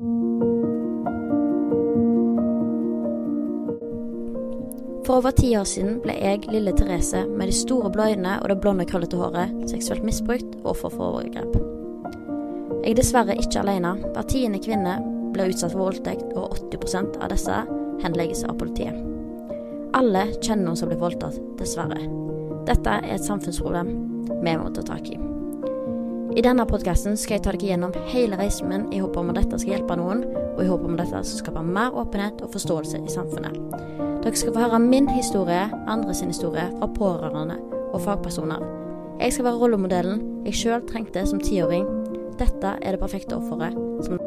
For over ti år siden ble jeg, lille Therese, med de store blå øynene og det blonde, krøllete håret, seksuelt misbrukt og offer for overgrep. Jeg er dessverre ikke alene. Hver tiende kvinne blir utsatt for voldtekt, og 80% av disse henlegges av politiet. Alle kjenner noen som blir voldtatt, dessverre. Dette er et samfunnsproblem vi må ta tak i. I denne podkasten skal jeg ta dere gjennom hele reisen min i håp om at dette skal hjelpe noen, og i håp om at dette skal skape mer åpenhet og forståelse i samfunnet. Dere skal få høre min historie, andre sin historie, fra pårørende og fagpersoner. Jeg skal være rollemodellen jeg sjøl trengte som tiåring. Dette er det perfekte offeret som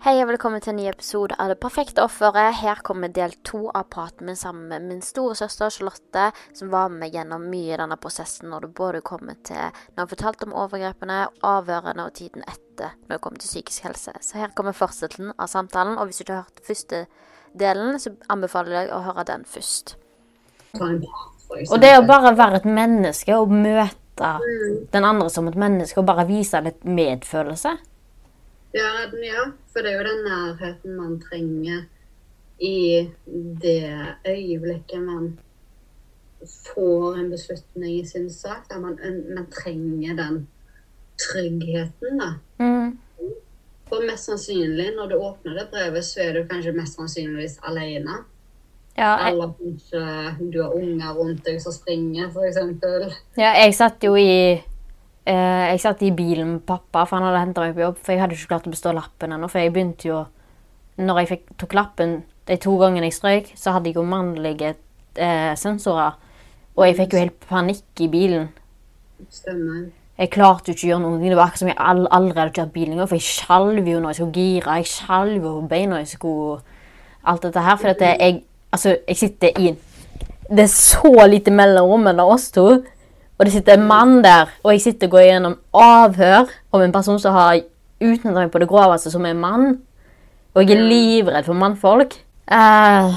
Hei og velkommen til en ny episode av Det perfekte offeret. Her kommer del to av praten min sammen med min store søster Charlotte, som var med gjennom mye i denne prosessen når det både kommer til Når hun fortalte om overgrepene, avhørene og tiden etter når det kommer til psykisk helse. Så her kommer fortsettelsen av samtalen, og hvis du ikke har hørt første delen, så anbefaler jeg deg å høre den først. Og det å bare være et menneske og møte den andre som et menneske og bare vise litt medfølelse Ja, ja, for det er jo den nærheten man trenger i det øyeblikket man får en beslutning i sin sak. Der man, man trenger den tryggheten, da. Mm. For mest sannsynlig, når du åpner det brevet, så er du kanskje mest sannsynligvis alene. Ja, jeg, Eller kanskje du har unger rundt deg som springer, eksempel. ja, jeg satt jo i eh, Jeg satt i bilen med pappa, for han hadde henta meg på jobb. For jeg hadde ikke klart å bestå lappen ennå. For jeg begynte jo Når jeg fikk, tok lappen de to gangene jeg strøyk, så hadde jeg jo mannlige eh, sensorer. Og jeg fikk jo helt panikk i bilen. Stemmer. Jeg klarte jo ikke å gjøre noe. Det var akkurat som jeg all, aldri hadde kjørt bil engang. For jeg skjalv jo når jeg skulle gire. Jeg skjalv jo på beina når jeg skulle Alt dette her. For at jeg Altså, jeg sitter i Det er så lite mellomrom av oss to. Og det sitter en mann der, og jeg sitter og går gjennom avhør om en person som har utnyttet meg på det groveste som en mann. Og jeg er livredd for mannfolk. uh,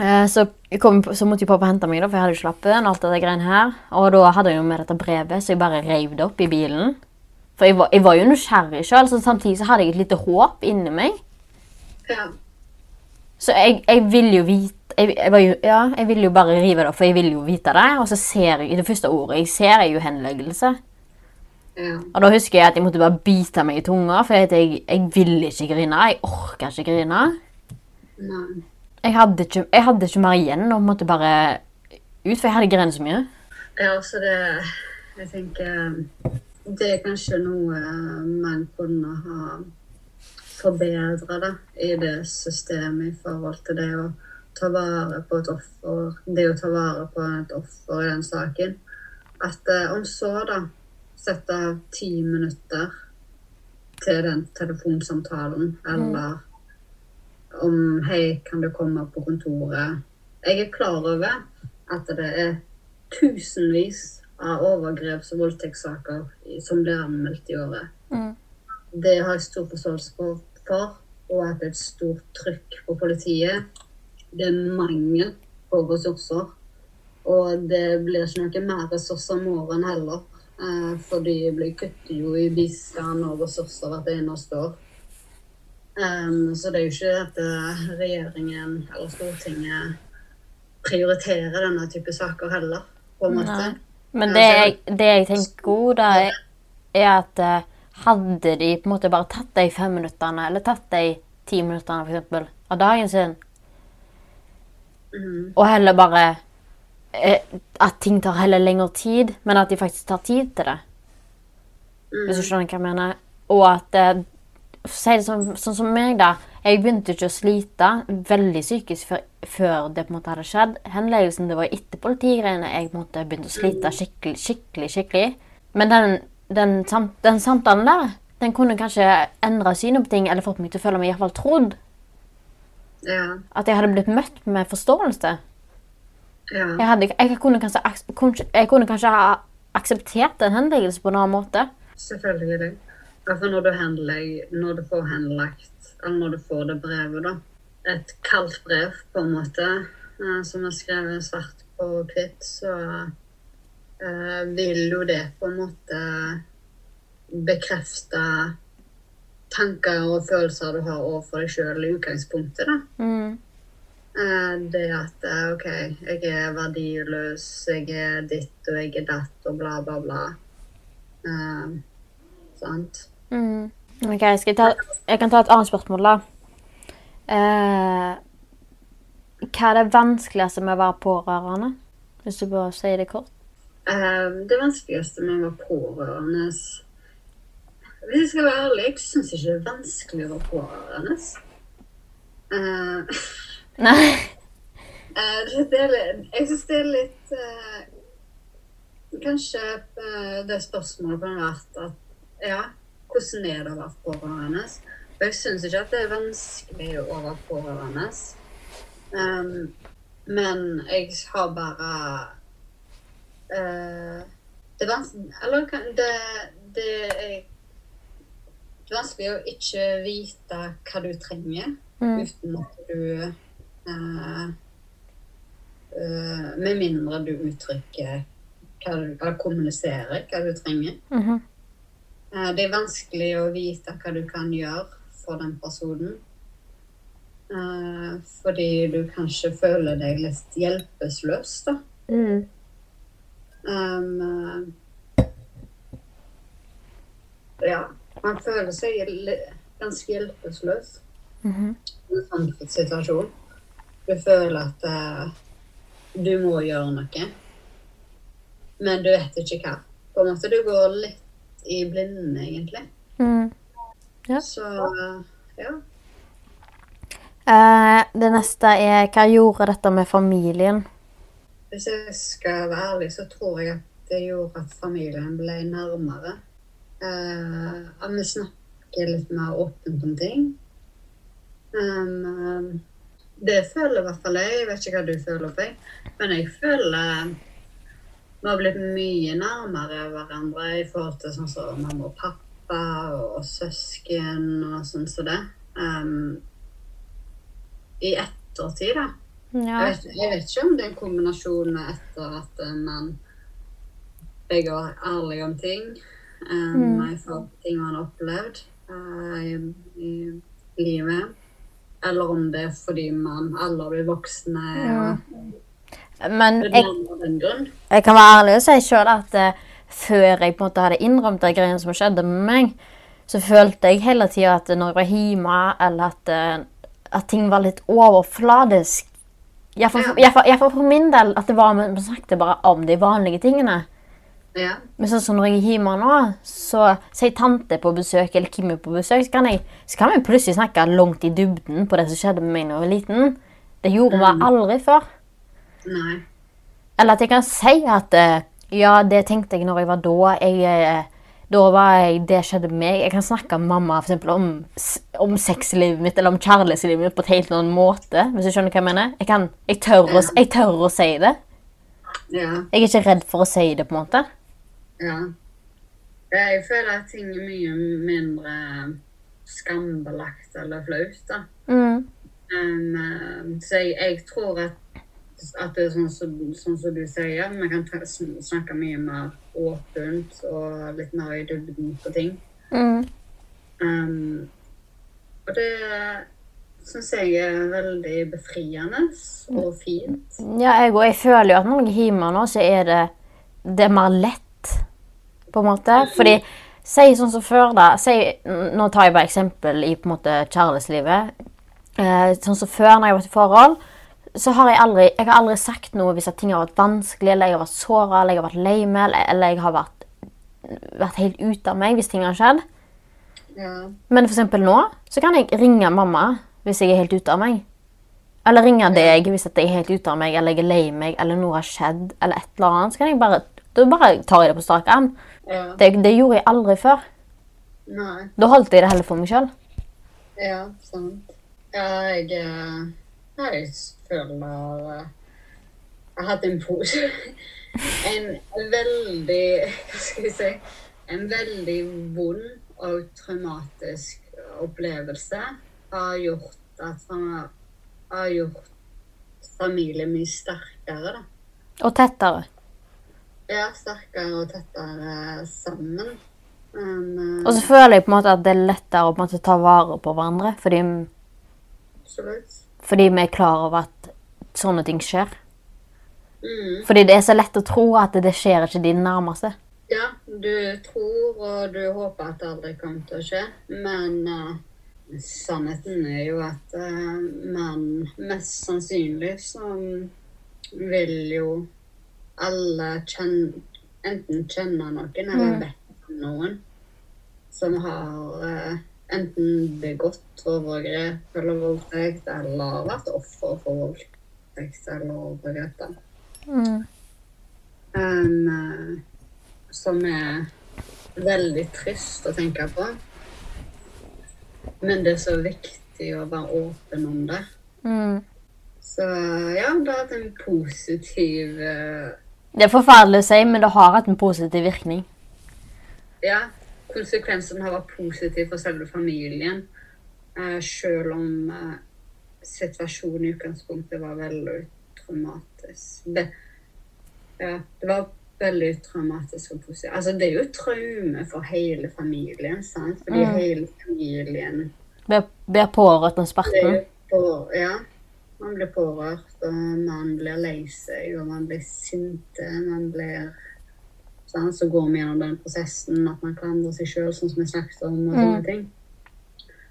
uh, så, kom, så måtte jo pappa hente meg, da, for jeg hadde jo slappet lappen. Alt dette greiene her. Og da hadde jeg jo med dette brevet, så jeg bare reiv det opp i bilen. For jeg var, jeg var jo nysgjerrig sjøl, så samtidig så hadde jeg et lite håp inni meg. Ja. Så jeg, jeg vil jo vite jeg, jeg, var jo, ja, jeg ville jo bare rive det opp, for jeg ville jo vite det. Og så ser jeg i det første ordet jeg ser, jeg jo henleggelse. ja. Og da husker jeg at jeg måtte bare bite meg i tunga, for jeg, jeg, ville ikke grine. Jeg orka ikke grine. Nei. Jeg hadde ikke, jeg hadde ikke mer igjen og måtte bare ut, for jeg hadde grenet så mye. Ja, så det Jeg tenker Det er kanskje noe man kunne ha forbedra i det systemet i forhold til det å ta vare på et offer. Det å ta vare på et offer i den saken. At eh, om så, da, sette av ti minutter til den telefonsamtalen, eller om Hei, kan du komme på kontoret? Jeg er klar over at det er tusenvis av overgreps- og voldtektssaker som blir anmeldt i året. Mm. Det har jeg stor forståelse for, for, og at det er et stort trykk på politiet. Det er mangel på ressurser. Og det blir ikke noe mer ressurser om årene heller. Eh, for de blir kutter jo i bistand og ressurser hvert eneste år. Um, så det er jo ikke at eh, regjeringen eller Stortinget prioriterer denne type saker heller, på en måte. Nei. Men det jeg, det jeg tenker da, er- at eh, hadde de på en måte bare tatt de fem minuttene, eller tatt de ti minuttene eksempel, av dagen sin, Mhm. og heller bare eh, At ting tar heller lengre tid, men at de faktisk tar tid til det. Hvis du skjønner hva jeg mener. Og at eh, Si det sånn, sånn som meg, da. Jeg begynte ikke å slite veldig psykisk før, før det på en måte hadde skjedd. Henleggelsen det var etter politigreiene jeg måte begynte å slite skikkelig. skikkelig, skikkelig. Men den, den, samt, den samtalen der, den kunne kanskje endra synet på ting, eller fått meg til å føle meg i hvert fall trodd. Ja, At jeg hadde blitt møtt med forståelse. ja. Jeg, hadde, jeg, kunne, kanskje, jeg kunne kanskje ha akseptert en henleggelse på en annen måte. Selvfølgelig. Iallfall når du henlegg, når du får henlagt, eller når du får det brevet, da. Et kaldt brev, på en måte, eh, som er skrevet svart på hvitt, så uh, vil jo det på en måte bekrefte tanker og følelser du har overfor deg sjøl i utgangspunktet, da. Mm. Eh, Det at eh, OK, jeg er verdiløs, jeg er ditt og jeg er datt og bla, bla, bla. Uh, sant? Mm. Ok, jeg, ta, jeg kan ta et annet spørsmål, da. Uh, hva er det vanskeligste med å være pårørende? Hvis du bare sier det kort. Uh, Det vanskeligste med å være pårørende Hvis jeg skal være ærlig, jeg syns ikke det er vanskelig å være pårørende. Uh, Nei. Uh, det er litt, jeg syns det er litt uh, Kanskje eh, det spørsmålet kunne vært at ja, hvordan er det å være pårørende? Og jeg syns ikke at det er vanskelig å være pårørende. Um, men jeg har bare uh, Det er vanskelig Eller det, det er det er vanskelig å ikke vite hva du trenger, Mm. uten at du eh, eh, Med mindre du uttrykker hva du, eller kommuniserer hva du trenger. Mhm. Eh, Det er vanskelig å vite hva du kan gjøre for den personen. Eh, fordi du kanskje føler deg litt hjelpeløs, da. Mm. Um, eh, ja, man føler seg ganske hjelpeløs Mhm. i en sånn situasjon. Du føler at uh, du må gjøre noe, men du vet ikke hva. På en måte Du går litt i blinde, egentlig. Mm. Ja. Så uh, ja. Uh, det neste er hva gjorde dette med familien? Hvis jeg skal være ærlig, så tror jeg at det gjorde at familien ble nærmere. Eh, at vi snakker litt mer åpent om ting. Um, um, det føler i hvert fall jeg. Jeg vet ikke hva du føler på, men jeg føler vi har blitt mye nærmere hverandre i forhold til sånn som mamma og pappa og søsken og sånn som det. Um, I ettertid, da. Ja. Jeg vet, jeg vet ikke om det er en kombinasjon med etter at eh, man begge var ærlige om ting. Um, mm. for ting man har opplevd uh, i, i livet. Eller om det er fordi man alle blir voksne. og Men jeg, jeg kan være ærlig og si sjøl at uh, før jeg på en måte hadde innrømt de greiene som skjedde med meg, så følte jeg hele tida at når jeg var hjemme, eller at, eh, at ting var litt overfladisk Iallfall for min del at det var vi snakket bare om de vanlige tingene. Ja. Men sånn som når jeg er hjemme nå, så sier tante på besøk, eller Kim på besøk, så kan, jeg, så kan vi plutselig snakke langt i dybden på det som skjedde med meg da jeg var liten. Det gjorde vi aldri før. Nei. Eller at jeg kan si at eh, ja, det tenkte jeg når jeg var da. Jeg, eh, da var jeg, det skjedde med meg. Jeg kan snakke med mamma for eksempel, om, om sexlivet mitt eller om kjærlighetslivet mitt på en helt annen måte. Hvis du skjønner hva jeg mener. Jeg, kan, jeg, tør, å, jeg tør å si det. Ja. Jeg er ikke redd for å si det, på en måte. Ja. Jeg føler at ting er mye mindre skambelagt eller flaut, da. Mm. Um, så jeg, jeg tror at, at det er sånn som, sånn som du sier, vi kan ta, snakke mye mer åpent og litt mer i dybden på ting. Mm. Um, og det syns jeg er veldig befriende og fint. Ja, jeg òg. Jeg føler jo at når jeg er hjemme nå, så er det Det er mer lett, på en måte. Fordi Si sånn som før, da. Si, nå tar jeg bare eksempel i på en måte kjærlighetslivet. Eh, sånn som før, når jeg var i forhold, så har jeg aldri jeg har aldri sagt noe hvis ting har vært vanskelig, eller jeg har vært såra, eller jeg har vært lei meg, eller, eller jeg har vært, vært helt ute av meg hvis ting har skjedd. Ja. Men eksempel nå så kan jeg ringe mamma hvis jeg er helt ute av meg. Eller ringe deg hvis jeg er helt ute av meg, eller jeg er lei meg, eller noe har skjedd, eller et eller annet. Så kan jeg bare, da bare tar jeg det på strak arm. Ja. Det, det gjorde jeg aldri før. Nei. Da holdt jeg det heller for meg sjøl. Ja, sant. Ja, jeg, eh, jeg føler eh, Jeg har hatt en pose En veldig Hva skal jeg si? En veldig vond og traumatisk opplevelse har gjort at har gjort familien mye sterkere, da. Og tettere. Ja, sterkere og tettere sammen. Men, eh, Og så føler jeg på en måte at det er lettere å på en måte ta vare på hverandre. Fordi, absolutt. fordi vi er klar over at sånne ting skjer. Mm. Fordi det er så lett å tro at det skjer ikke de nærmeste. Ja, du tror og du håper at det aldri kommer til å skje, men uh, sannheten er jo at uh, man mest sannsynlig som vil jo alle kjønn, enten kjenner noen eller Mm. vet om noen som har eh, enten begått overgrep eller voldtekt, eller vært offer for voldtekt eller overgrep. Mm. Um, som er veldig trist å tenke på. Men det er så viktig å være åpen om det. Mm. Så ja, det har vært en positiv eh, Det er forferdelig å si, men det har hatt en positiv virkning. Ja, konsekvensen har vært positiv for selve familien. eh, selv om eh, situasjonen i utgangspunktet var veldig traumatisk. Det, ja, det var veldig traumatisk og positivt. Altså, det er jo traume for hele familien, sant? Fordi Mm. hele familien Blir pårørt er smerten. Ja. Man blir pårørt, og man blir lei seg, og man blir sinte. Man blir sånn, Så går vi gjennom den prosessen at man klandrer seg sjøl, sånn som vi snakket om. og sånne Mm. ting.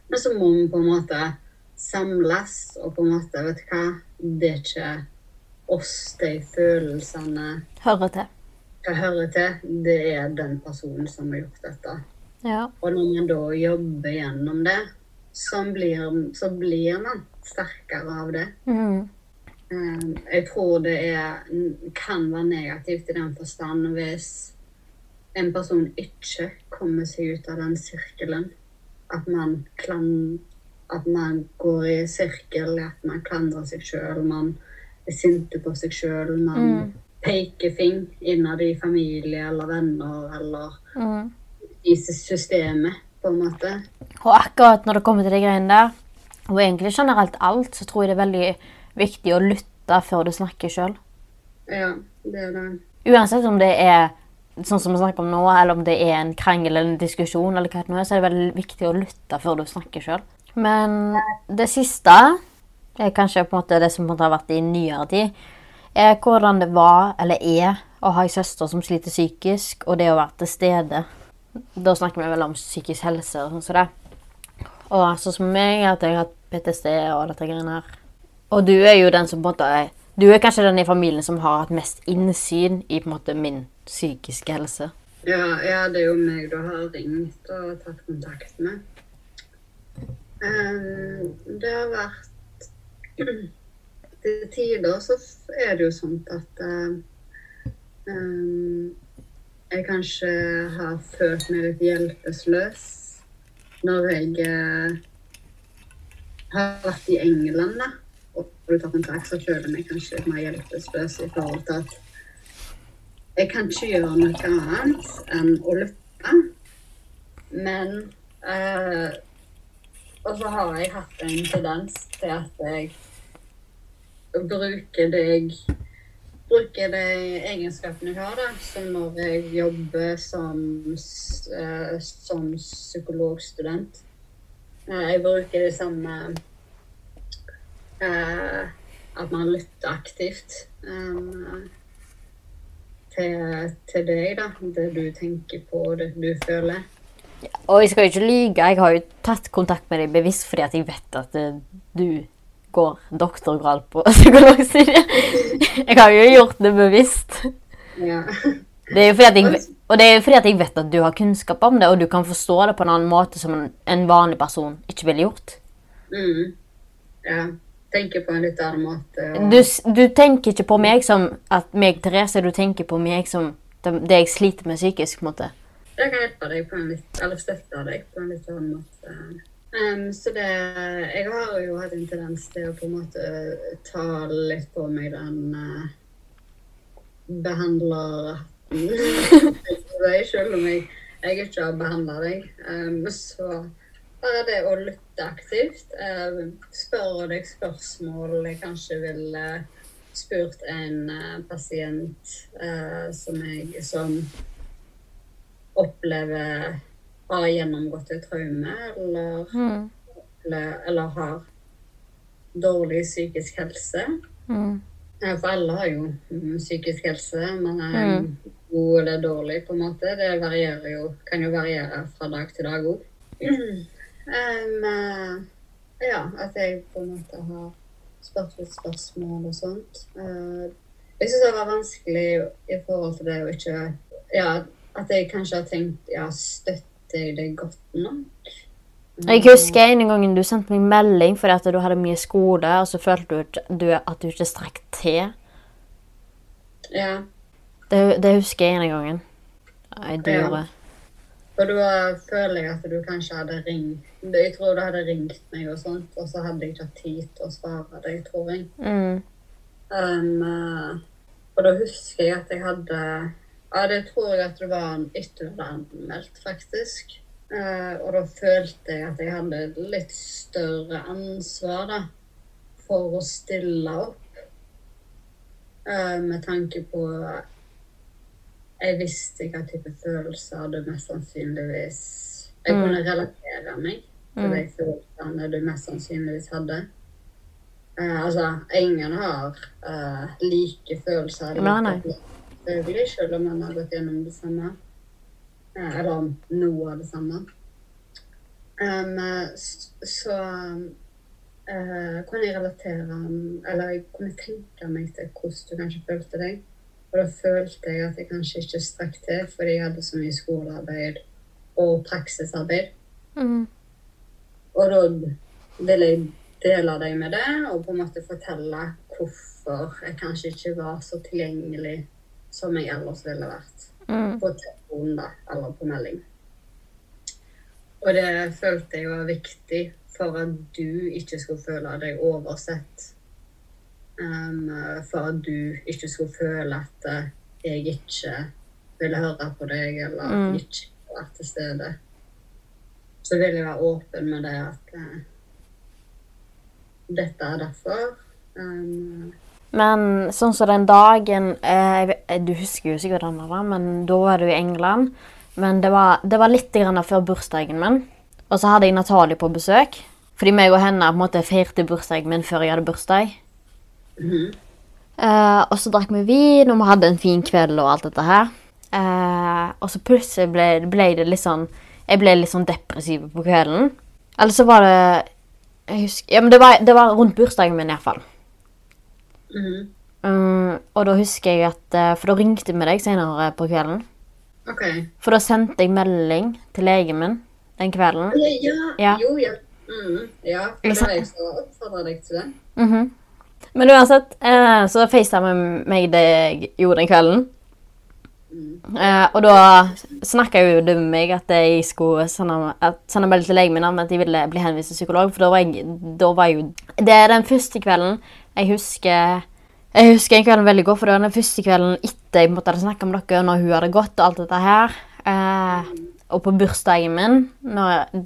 Men så må vi på en måte samles, og på en måte, vet du hva Det er ikke oss, de følelsene Hører til. Hva hører til. Det er den personen som har gjort dette. Ja. Og når man da jobber gjennom det, så blir, så blir man sterkere av det. Mm. Eh, Jeg tror det er, kan være negativt i den forstand hvis en person ikke kommer seg ut av den sirkelen. At man, klan, at man går i sirkel, at man klandrer seg sjøl, man er sinte på seg sjøl, man Mm. peker fing innad i familie eller venner eller Mm. i systemet, på en måte. Og akkurat når det kommer til de greiene der, og egentlig generelt alt, så tror jeg det er veldig viktig å lytte før du snakker sjøl. Ja, det er det. Uansett om det er sånn som vi snakker om nå, eller om det er en krangel eller en diskusjon, eller hva det nå er, så er det veldig viktig å lytte før du snakker sjøl. Men det siste er kanskje på en måte det som har vært i nyere tid, er hvordan det var, eller er, å ha ei søster som sliter psykisk, og det å være til stede. Da snakker vi vel om psykisk helse og sånn som det. Og sånn som meg, at jeg har hatt PTSD og dette greiene her. Og du er jo den som på en måte er Du er kanskje den i familien som har hatt mest innsyn i på en måte min psykiske helse. Ja, ja, det er jo meg du har ringt og tatt kontakt med. Um, det har vært Til tider så er det jo sånn at eh, jeg kanskje har følt meg litt hjelpeløs når jeg eh, har vært i England, da. Og du tar kontakt, så føler jeg meg kanskje litt mer hjelpeløs i forhold til at jeg kan ikke gjøre noe annet enn å lytte. Men eh, Og så har jeg hatt en tendens til at jeg bruker det jeg bruker de egenskapene jeg har, da, som når jeg jobber som, eh, som psykologstudent. Eh, jeg bruker det samme eh, At man lytter aktivt til, til deg, da. Det du tenker på, det du føler. Og jeg skal ikke lyge, jeg har jo tatt kontakt med deg bevisst fordi jeg vet at du går doktorgrad på psykologstudiet. Jeg har jo gjort det bevisst. Ja. Det jeg, og det er jo fordi at jeg vet at du har kunnskap om det, og du kan forstå det på en annen måte som en, vanlig person ikke ville gjort. Mm. ja. Tenker på en litt annen måte. Og, Du, du tenker ikke på meg som at meg, Therese, du tenker på meg som det jeg sliter med psykisk. på en måte. Jeg kan hjelpe deg på en litt, eller støtte deg på en litt annen måte. Um, så det Jeg har jo hatt en tendens til å på en måte ta litt på meg den uh, behandlerhatten. Selv om jeg, jeg ikke har behandla deg. Um, så bare det å lytte aktivt, uh, spørre deg spørsmål jeg kanskje ville spurt en uh, pasient uh, som jeg som opplever har gjennomgått et traume eller, eller, eller har dårlig psykisk helse. Mm. For alle har jo mm, psykisk helse, men eh, god eller dårlig, på en måte. Det varierer jo, kan jo variere fra dag til dag òg. ja, at jeg på en måte har spurt litt spørsmål og sånt. Uh, jeg syns det var vanskelig i forhold til det å ikke Ja, at jeg kanskje har tenkt Ja, støtter jeg det godt nok? Jeg husker en gang du sendte meg melding fordi at du hadde mye skole, og så følte du, at du ikke strakk til. Ja. Det, det husker jeg en gang. Jeg du Ja. For da føler jeg at du kanskje hadde ringt Jeg tror du hadde ringt meg og sånt, og så hadde jeg ikke hatt tid til å svare deg, tror jeg. Mm. Um, eh, og da husker jeg at jeg hadde Ja, det tror jeg at det var du faktisk. Eh, og da følte jeg at jeg hadde litt større ansvar, da, for å stille opp. Eh, med tanke på Jeg visste hva type følelser du mest sannsynligvis Jeg kunne relatere meg til de følelsene du mest sannsynligvis hadde. Eh, altså, ingen har eh, like følelser. Nei, nei. Opplevelser, selv om man har gått gjennom det samme. Eh, eller noe av det samme. Um, eh, så uh, kunne jeg relatere Eller jeg kunne tenke meg til hvordan du kanskje følte deg. Og da følte jeg at jeg kanskje ikke strakk til fordi jeg hadde så mye skolearbeid og praksisarbeid. Mm. Og da ville jeg dele deg med det, og på en måte fortelle hvorfor jeg kanskje ikke var så tilgjengelig som jeg ellers ville vært. Mm. På telefon, da, eller på melding. Og det følte jeg var viktig for at du ikke skulle føle deg oversett. Um, for at du ikke skulle føle at eh, jeg ikke ville høre på deg, eller Mm. ikke være til stede. Så vil jeg være åpen med det at uh, dette er derfor. Um, Men sånn som den dagen eh, Du husker jo sikkert den, da, men da var du i England. Men det var, det var litt før bursdagen min. Og så hadde jeg Natalie på besøk. Fordi meg og henne på en måte feirte bursdagen min før jeg hadde bursdag. Eh, og så drakk vi vin, og vi hadde en fin kveld og alt dette her. Eh, og så plutselig ble, ble det litt sånn Jeg ble litt sånn depressiv på kvelden. Eller så var det Jeg husker Ja, men det var, det var rundt bursdagen min iallfall. Mm, og da husker jeg at eh, For da ringte vi deg senere på kvelden. OK. For da sendte jeg melding til legen min den kvelden. Ja, ja. Jo, ja. Mm, ja, for da jeg som oppfordra deg til det. Mhm. Men uansett, uh, så FaceTime meg det jeg gjorde den kvelden. Uh, og da snakka jo du med meg at jeg skulle sende, sende melding til legen min om at jeg ville bli henvist til psykolog. For da var jeg, da var jeg jo Det er den første kvelden jeg husker Jeg husker en kvelden veldig godt, for det var den første kvelden etter jeg måtte snakke med dere når hun hadde gått og alt dette her. Eh, og på bursdagen min når jeg,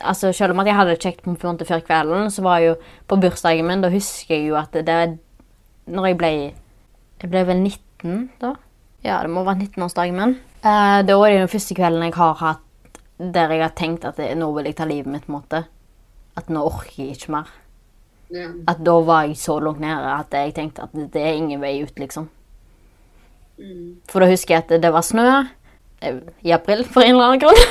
altså Selv om at jeg hadde det kjekt på måte før kvelden, så var jo på bursdagen min Da husker jeg jo at det Når jeg ble Jeg ble vel 19 da? Ja, det må ha vært 19-årsdagen min. Eh, det var den første kvelden jeg har hatt der jeg har tenkt at det, nå vil jeg ta livet mitt. på en måte. At nå orker jeg ikke mer. At da var jeg så langt nede at jeg tenkte at det er ingen vei ut, liksom. Mm. For da husker jeg at det var snø eh, i april, for en eller annen grunn.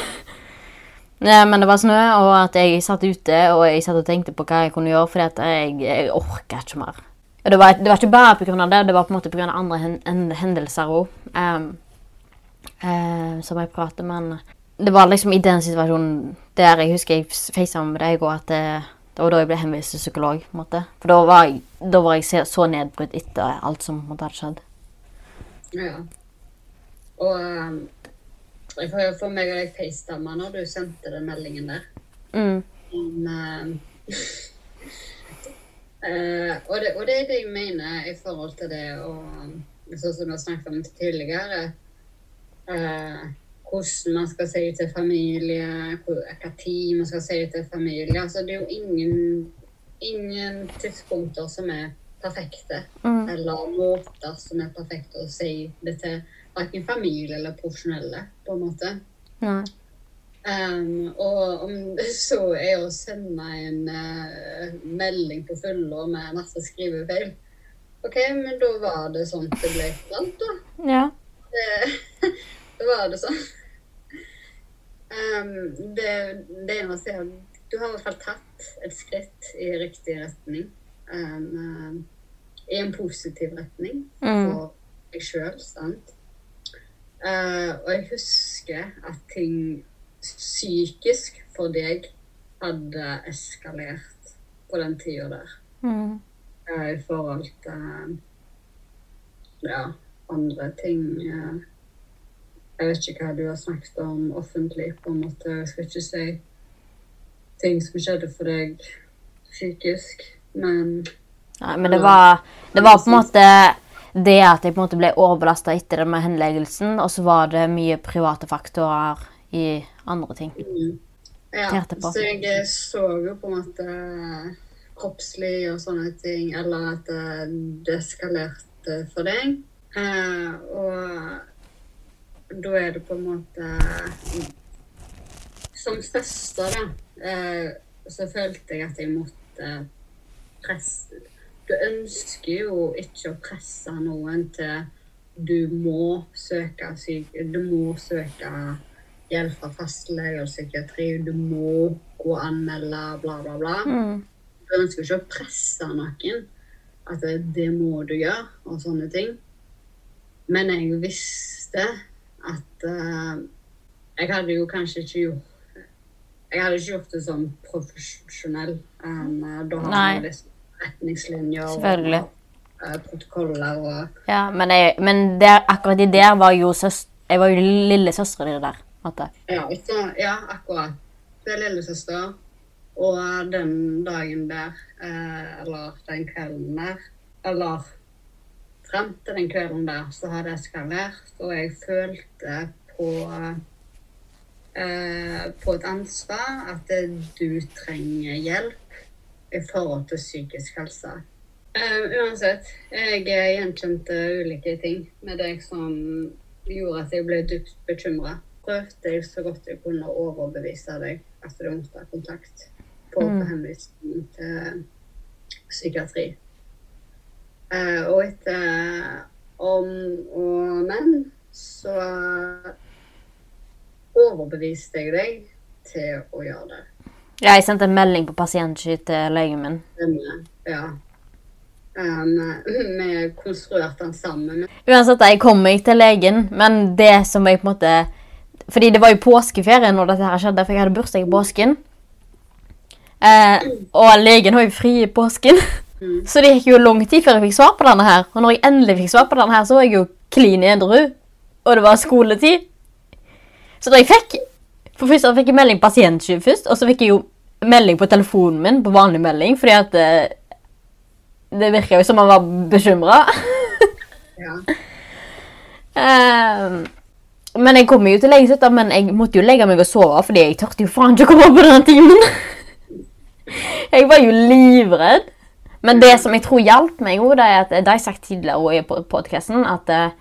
Ja, men det var snø, og at jeg satt ute og jeg satt og tenkte på hva jeg kunne gjøre, at jeg, jeg orka ikke mer. Det var, det var ikke bare pga. det, det var på en måte pga. andre hen, hen, hendelser òg. Um, eh, som jeg prater men det var liksom i den situasjonen der jeg husker jeg facet med deg, og at det, det var da jeg ble henvist til psykolog. på en måte. For da var jeg, da var jeg så- nedbrutt etter alt som måtte ha skjedd. Ja. Og um, jeg får for meg og deg facetime når du sendte den meldingen der. Mm. Men, um, eh, og, det, og det er det jeg mener i forhold til det og Sånn som du har snakket om tidligere. eh, hvordan man skal si til familie, hva tid man skal si til familie. Altså, det er jo ingen, ingen tidspunkter som er perfekte, Mm. eller måter som er perfekte å si det til verken familie eller profesjonelle, på en måte. Um, og om det så er å sende en uh, melding på fullår med masse skrivefeil OK, men da var det sånn det ble sant, da. Ja. Det, da var det sånn. Um, det, det er å si at du har i hvert fall tatt et skritt i riktig retning. Um, I en positiv retning Mm. for deg sjøl, sant. Uh, og jeg husker at ting psykisk for deg hadde eskalert på den tida der. Mm. Uh, I forhold til ja, andre ting. uh, jeg vet ikke hva du har snakket om offentlig, på en måte. Jeg skal ikke si ting som skjedde for deg psykisk, men Nei, men det var, det var på en måte det at jeg på en måte ble overbelasta etter det med henleggelsen, og så var det mye private faktorer i andre ting. ja. Terte. Så jeg så jo på en måte kroppslig og sånne ting, eller at det eskalerte for deg. Eh, og da er det på en måte Som søster, da, eh, så følte jeg at jeg måtte presse Du ønsker jo ikke å presse noen til du må søke. Du må søke hjelp fra fastlege og psykiatri. Du må gå og anmelde, bla, bla, bla. Mm. Du ønsker ikke å presse noen. At det, det må du gjøre, og sånne ting. Men jeg visste at uh, Jeg hadde jo kanskje ikke gjort Jeg hadde ikke gjort det som profesjonell. Um, da har man liksom retningslinjer Selvfølgelig. og uh, protokoller og Ja, men, jeg, men der, akkurat i der var jo søster, Jeg var jo lillesøstera di der. Måtte. Ja, så, ja akkurat. Det er lillesøster. Og den dagen der, uh, eller den kvelden der, eller frem til den kvelden der, så har det eskalert, og jeg følte på eh, på et ansvar at du trenger hjelp i forhold til psykisk helse. Eh, uansett, jeg gjenkjente ulike ting med deg som gjorde at jeg ble dypt bekymra. Prøvde jeg så godt jeg kunne å overbevise deg at du måtte ha kontakt på mm. henvisning til psykiatri. Eh, og etter om og men så overbeviste jeg deg til å gjøre det. Ja, jeg sendte en melding på pasientskytelegen min. Denne, ja. Um, vi konstruerte den sammen. Uansett, jeg kom meg til legen, men det som jeg på en måte Fordi det var jo påskeferie når dette her skjedde, for jeg hadde bursdag i påsken. Eh, og legen har jo fri i påsken. Så det gikk jo lang tid før jeg fikk svar på denne her. Og når jeg endelig fikk svar på denne her, så var jeg jo klin edru. Og det var skoletid. Så da jeg fikk For først fikk jeg melding pasientskyv først, og så fikk jeg jo melding på telefonen min på vanlig melding, fordi at Det, det virka jo som han var bekymra. Ja. men jeg kom jo til legeslutta, men jeg måtte jo legge meg og sove, fordi jeg tørte jo faen ikke å komme opp på den timen. jeg var jo livredd. Men det som jeg tror hjalp meg, det er at det har jeg sagt tidligere i podkasten, at, eh,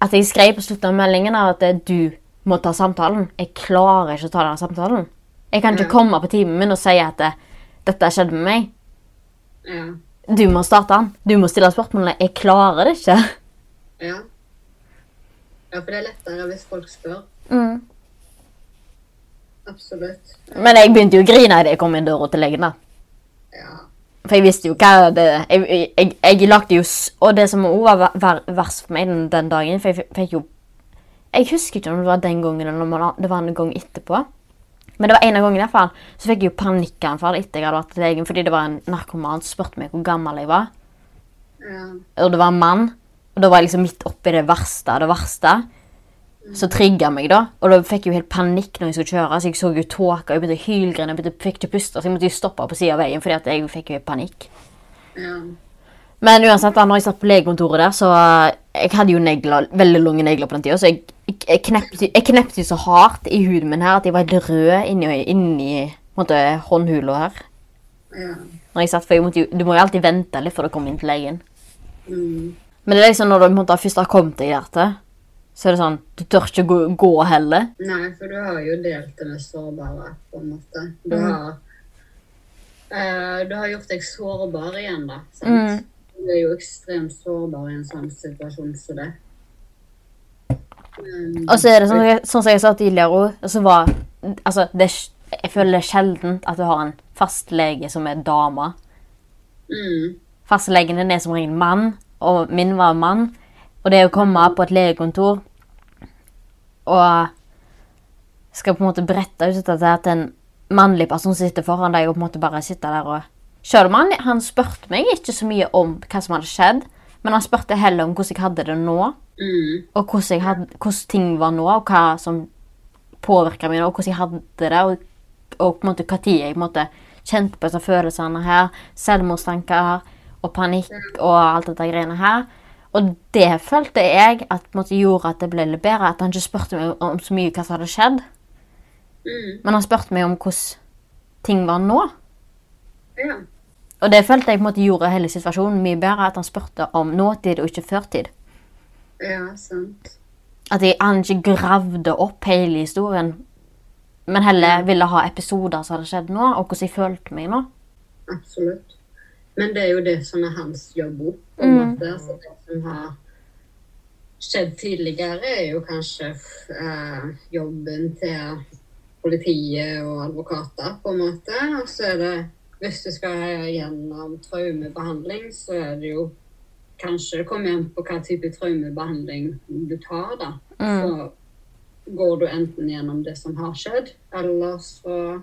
at jeg skrev på slutten av meldingen at eh, du må ta samtalen. Jeg klarer ikke å ta den samtalen. Jeg kan ikke Ja. komme på timen min og si at eh, dette skjedde med meg. Ja. Du må starte den. Du må stille spørsmålene. Jeg klarer det ikke. Ja. ja, for det er lettere hvis folk spør. Mm. Absolutt. Men jeg begynte jo å grine idet jeg kom inn døra til legen. da. For jeg visste jo hva det Jeg, jeg, jeg, lagde jo Og det som også var ver- ver- verst for meg den, den dagen For jeg fikk- jo Jeg husker ikke om det var den gangen eller om det var en gang etterpå. Men det var en av gangene i hvert fall. Så fikk jeg jo panikkanfall etter jeg hadde vært til legen fordi det var en narkoman som spurte meg hvor gammel jeg var. Ja. Og det var en mann. Og da var jeg liksom midt oppi det verste av det verste. Så trigga meg, da. Og da fikk jeg jo helt panikk når jeg skulle kjøre. Så jeg så jo tåka, jeg begynte å hylgrine, jeg begynte, fikk ikke puste. Så jeg måtte jo stoppe på sida av veien fordi at jeg fikk jo helt panikk. ja. Men uansett, da når jeg satt på legekontoret der, så eh, Jeg hadde jo negler, veldig lange negler på den tida, så jeg, jeg, jeg, knepte, jo så hardt i huden min her at jeg var helt rød inni, inni måte, håndhula her. ja. Når jeg satt, for jeg måtte Du må jo alltid vente litt før du kommer inn til legen. Mm. Men det er liksom når du måte, først har kommet deg der til, så er det sånn Du tør ikke gå, gå heller. Nei, for du har jo delt det med sårbare, på en måte. Du Mm. har uh, Du har gjort deg sårbar igjen, da. Sant? Mm. Du er jo ekstremt sårbar i en sånn situasjon som det. Um, Og så er det sånn, sånn som jeg sa tidligere òg, så var Altså, det, jeg føler det er sjeldent at du har en fastlege som er dame. mm, Fastlegen din er som regel mann, og min var mann. Og det å komme på et legekontor og skal på en måte brette ut dette til at en mannlig person som sitter foran deg og på en måte bare sitter der og Selv om han, han spurte meg ikke så mye om hva som hadde skjedd, men han spurte heller om hvordan jeg hadde det nå, mm, og hvordan, hadde, hvordan ting var nå, og hva som påvirka meg nå, og hvordan jeg hadde det, og, og på en måte hva tid jeg på en måte kjente på disse følelsene her, selvmordstanker og panikk og alt dette greiene her. Og det følte jeg at måte gjorde at det ble litt bedre, at han ikke spurte meg om så mye hva som hadde skjedd, mm, men han spurte meg om hvordan ting var nå. ja. Og det følte jeg på en måte gjorde hele situasjonen mye bedre, at han spurte om nåtid og ikke førtid. Ja, sant. At jeg, han ikke gravde opp hele historien, men heller ville ha episoder som hadde skjedd nå, og hvordan jeg følte meg nå. Absolutt. Men det er jo det som er hans jobb òg, på en måte. Altså, det som har skjedd tidligere, er jo kanskje eh, jobben til politiet og advokater, på en måte. Og så er det Hvis du skal gjennom traumebehandling, så er det jo kanskje Det kommer an på hva type traumebehandling du tar, da. Så går du enten gjennom det som har skjedd, eller så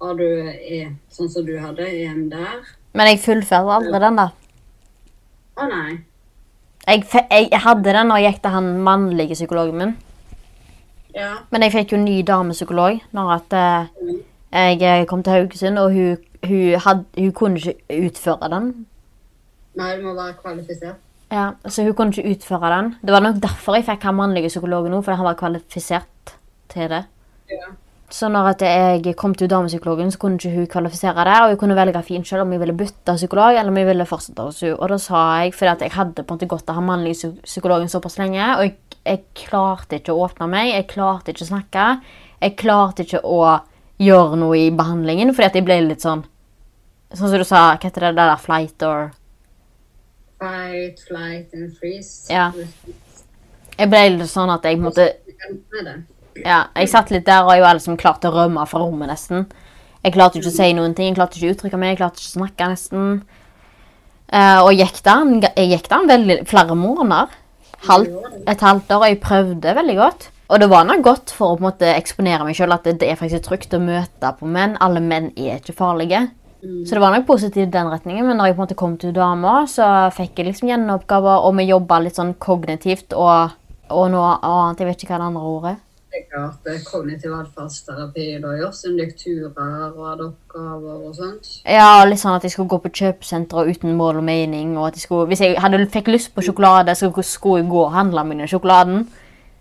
Har du er, sånn som du hadde, EMDR. Men jeg fullfører aldri den, da. Å nei. Jeg, jeg, hadde den når jeg gikk til han mannlige psykologen min. Ja. Men jeg fikk jo ny damepsykolog når at eh, jeg eh, kom til Haugesund, og hun, hun, had, hun kunne ikke utføre den. Nei, du må være kvalifisert. Ja, Så hun kunne ikke utføre den. Det var nok derfor jeg fikk han mannlige psykologen nå, fordi han var kvalifisert til det. Ja. Så når at jeg kom til damepsykologen, så kunne ikke hun kvalifisere det. Og jeg kunne velge fint selv om jeg ville bytte psykolog eller om jeg ville fortsette hos henne. Og da sa jeg, fordi at jeg hadde på en måte godt av å ha mannlig psy- psykologen såpass lenge, og jeg, jeg klarte ikke å åpne meg, jeg klarte ikke å snakke, jeg klarte ikke å gjøre noe i behandlingen, fordi at jeg ble litt sånn Sånn som du sa, hva heter det, det der flight or Fight, flight and freeze. Ja. Jeg ble litt sånn at jeg måtte. Ja, jeg satt litt der, og jeg var liksom klar til å rømme fra rommet nesten. Jeg klarte ikke å si noen ting, jeg klarte ikke å uttrykke meg, jeg klarte ikke å snakke nesten. Uh, og gikk den, jeg gikk den veldig, flere måneder. Halvt, et halvt år, og jeg prøvde veldig godt. Og det var nok godt for å på en måte eksponere meg sjøl at det, det er faktisk trygt å møte på menn. Alle menn er ikke farlige. Så det var nok positivt i den retningen, men når jeg på en måte kom til dama, så fikk jeg liksom gjennomoppgaver, og vi jobba litt sånn kognitivt og, og noe annet. Jeg vet ikke hva det andre ordet er. Sikkert eh, kognitiv atferdsterapi. Det lekturer og hadde oppgaver og sånt. Ja, litt sånn at jeg skulle gå på kjøpesenteret uten mål og mening. og at jeg skulle, Hvis jeg hadde, fikk lyst på sjokolade, så skulle jeg gå og handle den sjokoladen.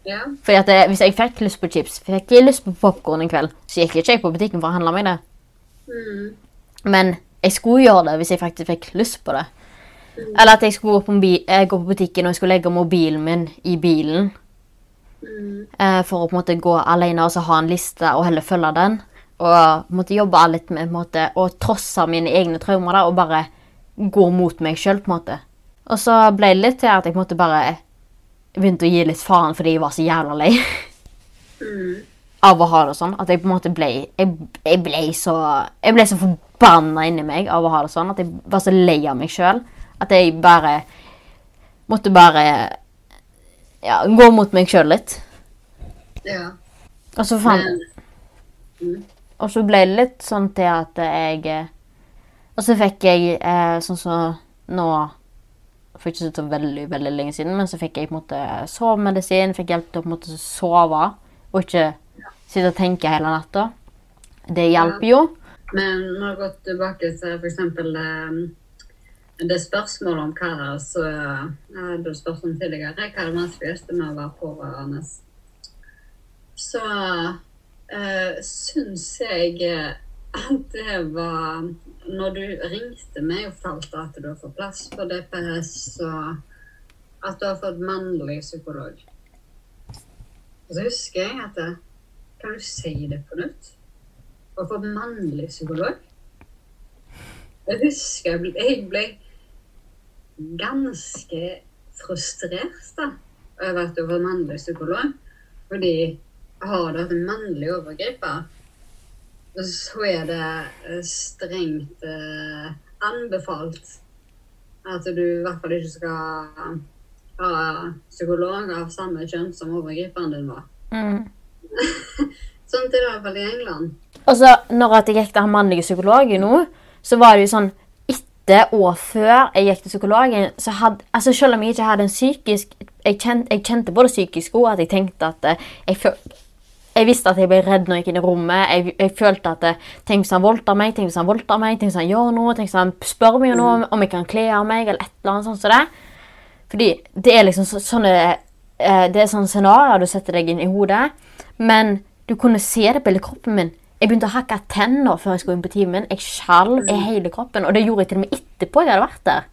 Ja. Fordi at det, Hvis jeg fikk lyst på chips, fikk jeg lyst på popkorn en kveld, så gikk jeg ikke på butikken for å handle meg det. Men jeg skulle gjøre det hvis jeg faktisk fikk lyst på det. Eller at jeg skulle gå på, eh, gå på butikken og jeg skulle legge mobilen min i bilen. Eh, for å på en måte gå alene og så ha en liste og heller følge den. Og måtte jobbe litt med på en måte, å trosse mine egne traumer da, og bare gå mot meg sjøl. Og så ble det litt til at jeg måte bare begynte å gi litt faen fordi jeg var så jævla lei. av å ha det sånn. At jeg på en måte ble Jeg, jeg ble så Jeg ble så forbanna inni meg av å ha det sånn. At jeg var så lei av meg sjøl. At jeg bare måtte bare ja, gå mot meg sjøl litt. ja. Og så fant Men Og så ble det litt sånn til at jeg eh, Og så fikk jeg eh, sånn som nå For ikke så veldig veldig lenge siden, men så fikk jeg på en måte sovemedisin. Fikk hjelp til å på en måte sove og ikke sitte og tenke hele natta. Det hjelper jo. Men når vi har gått tilbake til f.eks. Det, er spørsmålet om hva så jeg hadde spurt om tidligere, hva det vanskeligste med å være pårørende? Så eh, syns jeg eh, at det var Når du ringte meg og fortalte at du har fått plass på DPS, og at du har fått mannlig psykolog Og så husker jeg at det, Kan du si det på nytt? Å få mannlig psykolog? Jeg husker jeg ble, jeg ble ganske frustrert da, over at du var mannlig psykolog. Fordi har du hatt en mannlig overgriper, så er det eh, strengt eh, anbefalt at du i hvert fall ikke skal ha psykolog av samme kjønn som overgriperen din var. Sånn er det i hvert fall i England. Og så når jeg gikk til han mannlige psykologen nå, så var det jo sånn etter og før jeg gikk til psykologen, så hadde altså Selv om jeg ikke hadde en psykisk Jeg kjente, jeg kjente på det psykiske òg, at jeg tenkte at eh, jeg, føl- jeg visste at jeg ble redd når jeg gikk inn i rommet. Jeg, jeg følte at eh, Tenk hvis han voldtar meg, tenk hvis han voldtar meg, tenk hvis han gjør noe, tenk hvis han spør meg om noe, om jeg kan kle av meg, eller et eller annet sånt som det. Fordi det er liksom så, sånne eh, Det er sånne scenarioer du setter deg inn i hodet. Men du kunne se det på hele kroppen min. Jeg begynte å hakke tenner før jeg skulle inn på timen. Jeg skjalv i hele kroppen. Og det gjorde jeg til og med etterpå jeg hadde vært der.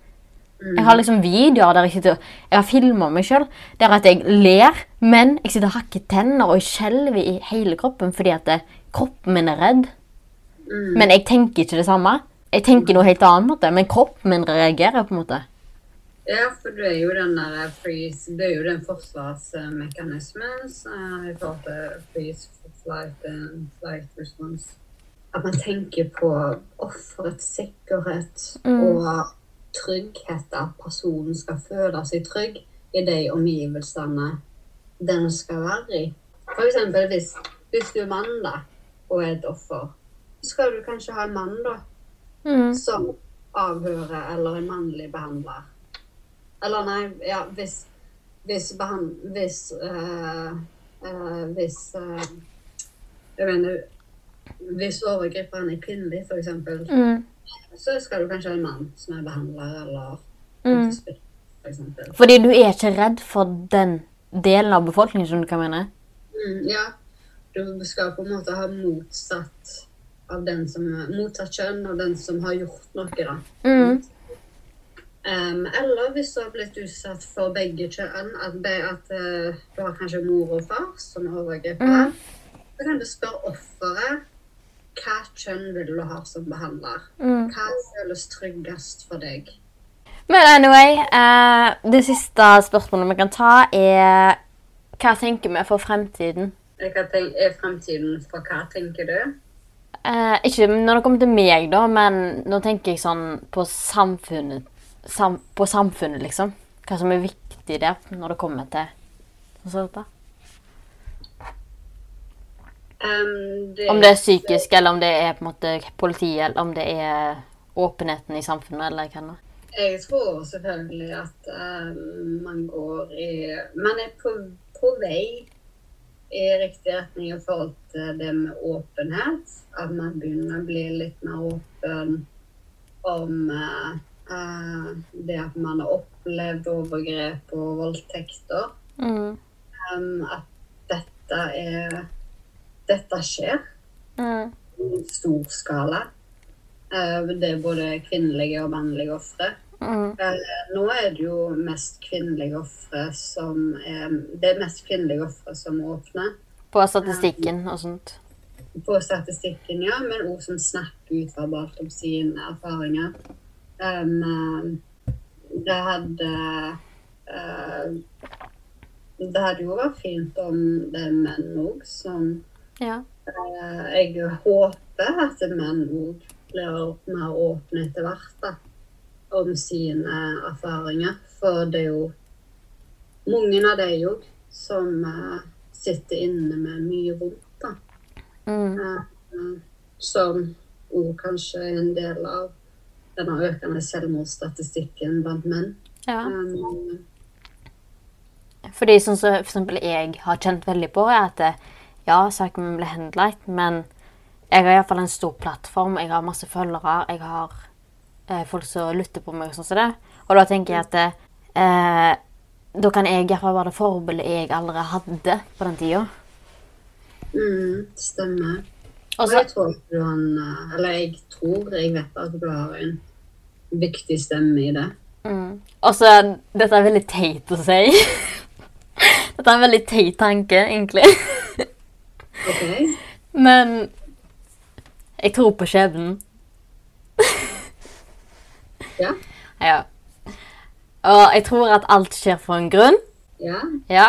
Jeg har liksom videoer der jeg sitter Jeg har filma meg sjøl der at jeg ler, men jeg sitter og hakker tenner og skjelver i hele kroppen fordi at det, kroppen min er redd. Men jeg tenker ikke det samme. Jeg tenker noe helt annet, måte, men kroppen min reagerer på en måte. Ja, for du er jo den der freeze Det er jo den forsvarsmekanismen eh, i forhold til freeze, flight and flight response. At man tenker på offerets sikkerhet og trygghet, at personen skal føle seg trygg i de omgivelsene den skal være i. Eksempel hvis, hvis du er mann da, og er et offer, så skal du kanskje ha en mann da, som avhører eller en mannlig behandler. Eller nei, ja, hvis Hvis behand... Hvis øh, øh, Hvis eh, Jeg mener Hvis overgriperen er kvinnelig, for eksempel, så skal du kanskje ha en mann som er behandler, eller for eksempel. Fordi du er ikke redd for den delen av befolkningen, skjønner du hva jeg mener? Mm, ja. Du skal på en måte ha motsatt av den som motsatt kjønn av den som har gjort noe, da. Mm. Um, eller hvis du har blitt utsatt for begge kjønn, at, be, at uh, du har kanskje mor og far som overgriper. Mm. Så kan du spørre offeret hva kjønn vil du ha som behandler. Mm. Hva føles tryggest for deg? Men anyway, eh, det siste spørsmålet vi kan ta, er hva tenker vi for fremtiden? Hva er fremtiden for hva, tenker du? Eh, ikke når det kommer til meg, da, men nå tenker jeg sånn på samfunnet, sam, på samfunnet, liksom. Hva som er viktig der når det kommer til sånn som dette. Em, Om det er psykisk, eller om det er på en måte politiet, eller om det er åpenheten i samfunnet, eller hva. Jeg tror selvfølgelig at um, man går i Man er på, på vei i riktig retning i forhold til det med åpenhet. At man begynner å bli litt mer åpen om uh, uh, det at man har opplevd overgrep og voldtekter. Mm. Um, at dette er Dette skjer Mm. i stor skala. Eh, det er både kvinnelige og mannlige ofre. Mm. Nå er det jo mest kvinnelige ofre som er Det er mest kvinnelige ofre som åpner. På statistikken og sånt. På statistikken, ja, men òg som snakker ut verbalt om sine erfaringer. Um, eh, det hadde uh, Det hadde jo vært fint om det er menn òg som Ja. eh, Jeg håper at menn òg blir mer åpne etter hvert da, om sine erfaringer. For det er jo mange av de òg som eh, sitter inne med mye vondt. da. Mm. Eh, som òg kanskje er en del av denne økende selvmordsstatistikken blant menn. ja. Um, Fordi sånn som for jeg har kjent veldig på, er at ja, saken min ble henlagt, men jeg har iallfall en stor plattform. Jeg har masse følgere. Jeg har eh, folk som lytter på meg og sånn som det. Og da tenker jeg at eh, da kan jeg iallfall være det forbildet jeg allerede hadde på den tida. mm, stemmer. Og Og jeg tror at du har en eh, Eller jeg tror, jeg vet at du har en viktig stemme i det. mm. Og så Dette er veldig teit å si. Dette er en veldig teit tanke, egentlig. Men jeg tror på skjebnen. Ja? Ja. Og jeg tror at alt skjer for en grunn. Ja? Ja.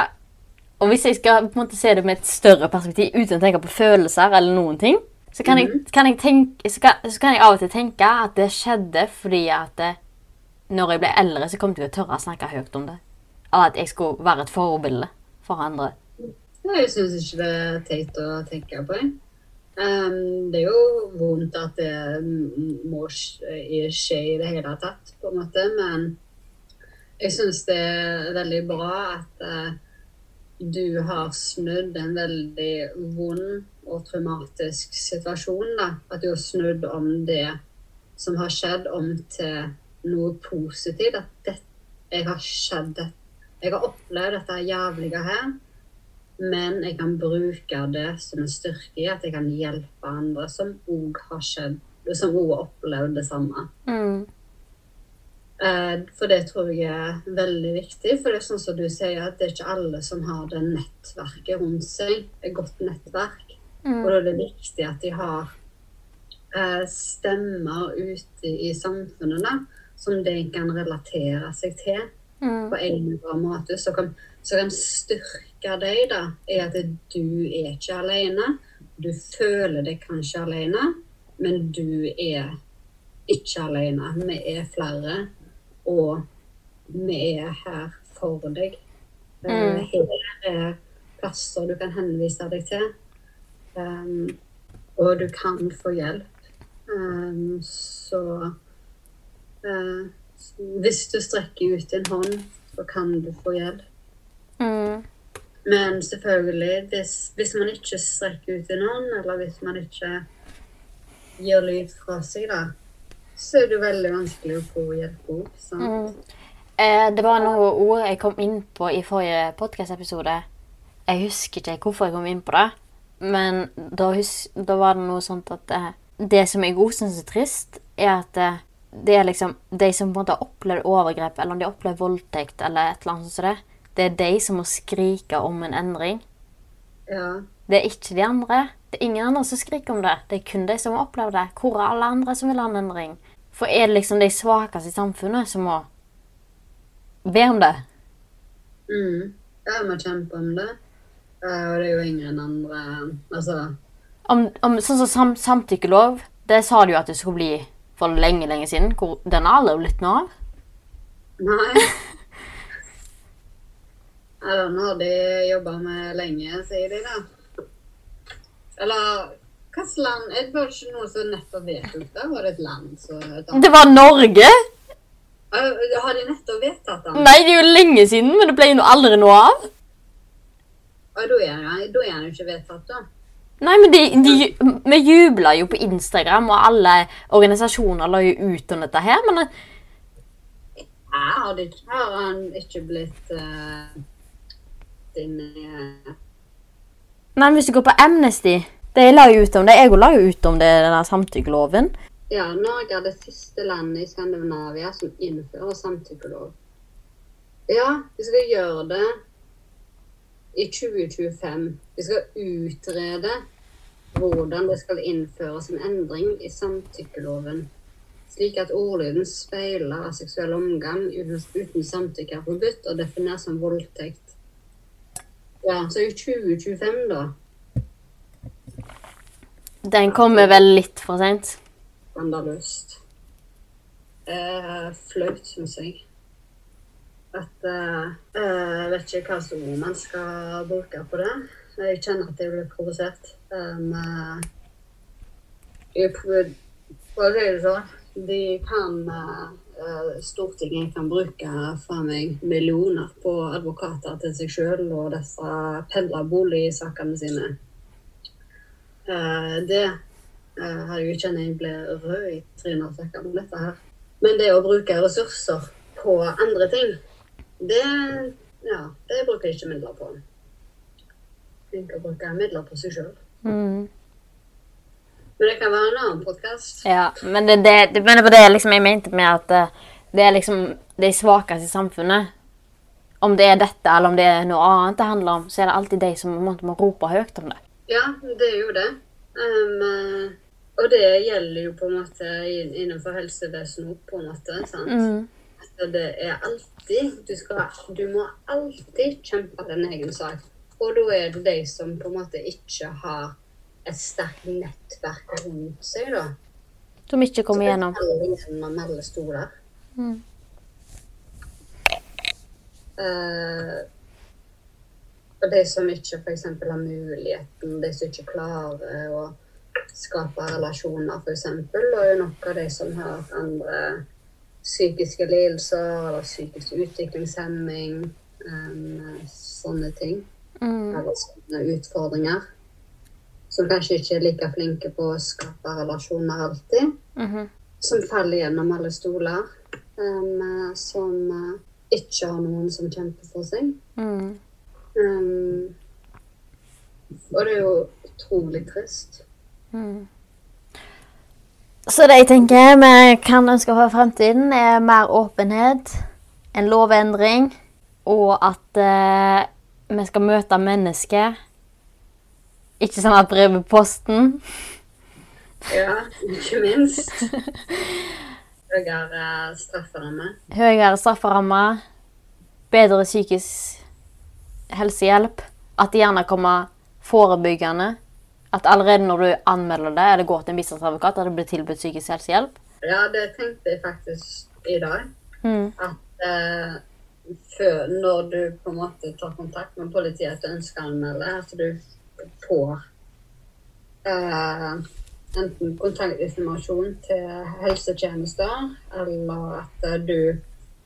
Og hvis jeg skal på en måte se det med et større perspektiv uten å tenke på følelser, eller noen ting, så kan, jeg, kan jeg tenke, så kan, så kan jeg av og til tenke at det skjedde fordi at det, når jeg ble eldre, så kom jeg til å tørre å snakke høyt om det. Og at jeg skulle være et forbilde for andre. Jeg syns ikke det er teit å tenke på. Um, det er jo vondt at det må skje i det hele tatt, på en måte. Men jeg syns det er veldig bra at uh, du har snudd en veldig vond og traumatisk situasjon. Da. At du har snudd om det som har skjedd, om til noe positivt. At det, jeg har skjedd. Jeg har opplevd dette jævlige her. Men jeg kan bruke det som en styrke i at jeg kan hjelpe andre som òg har skjedd, som òg har opplevd det samme. Mm. Eh, For det tror jeg er veldig viktig. For det er sånn som du sier, at det er ikke alle som har det nettverket rundt seg. Et godt nettverk. Og da er det viktig at de har eh, stemmer ute i samfunnet da, som de kan relatere seg til Mm. på en eller annen måte. som kan, kan styrke deg da, er at du er ikke alene. Du føler deg kanskje alene, men du er ikke alene. Vi er flere, og vi er her for deg. Eh, Her er plasser du kan henvise deg til. Um, og du kan få hjelp. Um, så uh, hvis du strekker ut en hånd, så kan du få hjelp. Mm. Men selvfølgelig, hvis, hvis man ikke strekker ut til noen, eller hvis man ikke gir lyd fra seg, da, så er det veldig vanskelig å få hjelp òg. sant? Eh, det var noe ord jeg kom inn på i forrige podkast-episode. Jeg husker ikke hvorfor jeg kom inn på det. Men da, da var det noe sånt at eh, det som jeg også syns er trist, er at eh, det er liksom de som på en måte har opplevd overgrep, eller om de har opplevd voldtekt, eller et eller annet sånt som det, det er de som må skrike om en endring. Ja. Det er ikke de andre. Det er ingen andre som skriker om det. Det er kun de som har opplevd det. Hvor er alle andre som vil ha en endring? For er det liksom de svakeste i samfunnet som må be om det? Mm. Ja, vi kjempe om det. Eh, og det er jo ingen andre Altså Om, om, sånn som sam samtykkelov, det sa du jo at det skulle bli for lenge, lenge siden. Hvor, den har aldri blitt noe av. Nei. Ja, den har de jobba med lenge, sier de da. Eller hvilket land Det var ikke noe som nettopp vedtok det? Var det et land som Det var Norge! Har de nettopp vedtatt den? Nei, det er jo lenge siden, men det ble jo aldri noe av. Ja, da er den- er jo ikke vedtatt, da. Nei, men de, de, vi jubla jo på Instagram, og alle organisasjoner la jo ut om dette her, men Nei, har, de, har han ikke blitt uh, din eh, Nei, hvis du går på Amnesty De la jo ut om det. Jeg la jo ut om det, den der samtykkeloven. Ja, Norge er det siste landet i Skandinavia som innfører samtykkelov. Ja, vi skal gjøre det i 2025. Vi skal utrede hvordan det skal innføres en endring i samtykkeloven, slik at ordlyden speiler seksuell omgang uten samtykke er forbudt og defineres som voldtekt. Ja, så i 2025, da. Den kommer vel litt for seint. skandaløst. Eh, flaut, syns jeg. At eh, Jeg vet ikke hva som man skal bruke på det. Jeg kjenner at jeg blir provosert. Um, eh, jeg prøver, for å si det sånn, de kan eh, eh, Stortinget kan bruke for meg millioner på advokater til seg sjøl og disse pendlerboligsakene sine. Eh, det eh, har jeg kjenner jeg blir rød i trynet av snakke om dette her. Men det å bruke ressurser på andre ting, det, ja, det bruker jeg ikke midler på. Jeg kan bruke midler på seg sjøl. Mm. Men det kan være en annen podkast. Ja, men det, det, det, men det var det liksom jeg mente med at eh, det er liksom de svakeste i samfunnet. Om det er dette eller om det er noe annet det handler om, så er det alltid de som må, må rope høyt om det. Ja, det er jo det. Um, eh, og det gjelder jo på en måte innenfor helsevesenet på en måte. sant? Mm. At det er alltid du, skal, du må alltid kjempe din egen sak. Og da er det de som på en måte ikke har et sterkt nettverk rundt seg, da. Som ikke kommer igjennom. det faller gjennom alle stoler. Mm. Uh, og de som ikke f.eks. har muligheten, de som ikke klarer å skape relasjoner, f.eks., og er nok av de som har andre psykiske lidelser eller psykisk utviklingshemming, um, sånne ting, Mm. eller sånne utfordringer, som kanskje ikke er like flinke på å skape relasjoner alltid Mhm. som faller gjennom alle stoler. Um, som eh, ikke har noen som kjemper for seg. Mm. Um, og det er jo utrolig trist. Mm. Så det jeg tenker vi kan ønske for fremtiden, er mer åpenhet, en lovendring, og at uh, vi skal møte mennesker. Ikke at brev med posten. Ja, ikke minst. Høyere strafferamme. Høyere strafferamme, bedre psykisk helsehjelp. At det gjerne kommer forebyggende. At allerede når du anmelder det, eller går til en bistandsadvokat, at det blir tilbudt psykisk helsehjelp. Ja, det tenkte jeg faktisk i dag. Mm. At eh, før, når du på en måte tar kontakt med politiet og ønsker å anmelde, at du får eh, enten kontaktinformasjon til helsetjenester, eller at du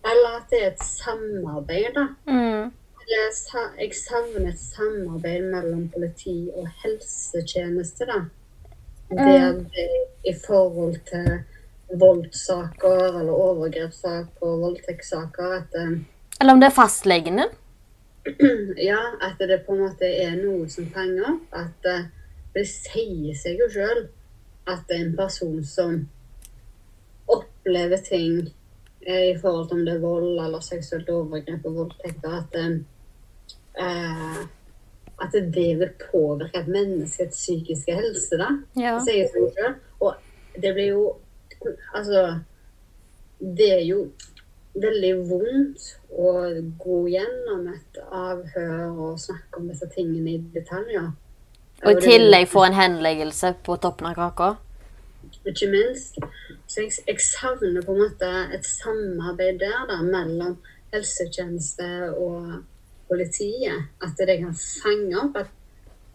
Eller at det er et samarbeid, da. Mm. Jeg savner et samarbeid mellom politi og helsetjeneste, da. Der det i forhold til voldssaker eller overgrepssaker voldtektssaker eh, Eller om det er fastlegen din. ja, at det på en måte er noe som fanger opp. At eh, Det sier seg jo sjøl at det er en person som opplever ting eh, i forhold til om det er vold eller seksuelt overgrep og voldtekt, at, eh, at det vil påvirke et menneskets psykiske helse. da. Ja. Det sier seg jo selv. Og det blir jo Altså, det er jo veldig vondt å gå gjennom et avhør og snakke om disse tingene i detaljer. Og i tillegg få en henleggelse på toppen av kaka. ikke minst. Så jeg, jeg savner på en måte et samarbeid der da, mellom helsetjeneste og politiet. At det kan fange opp at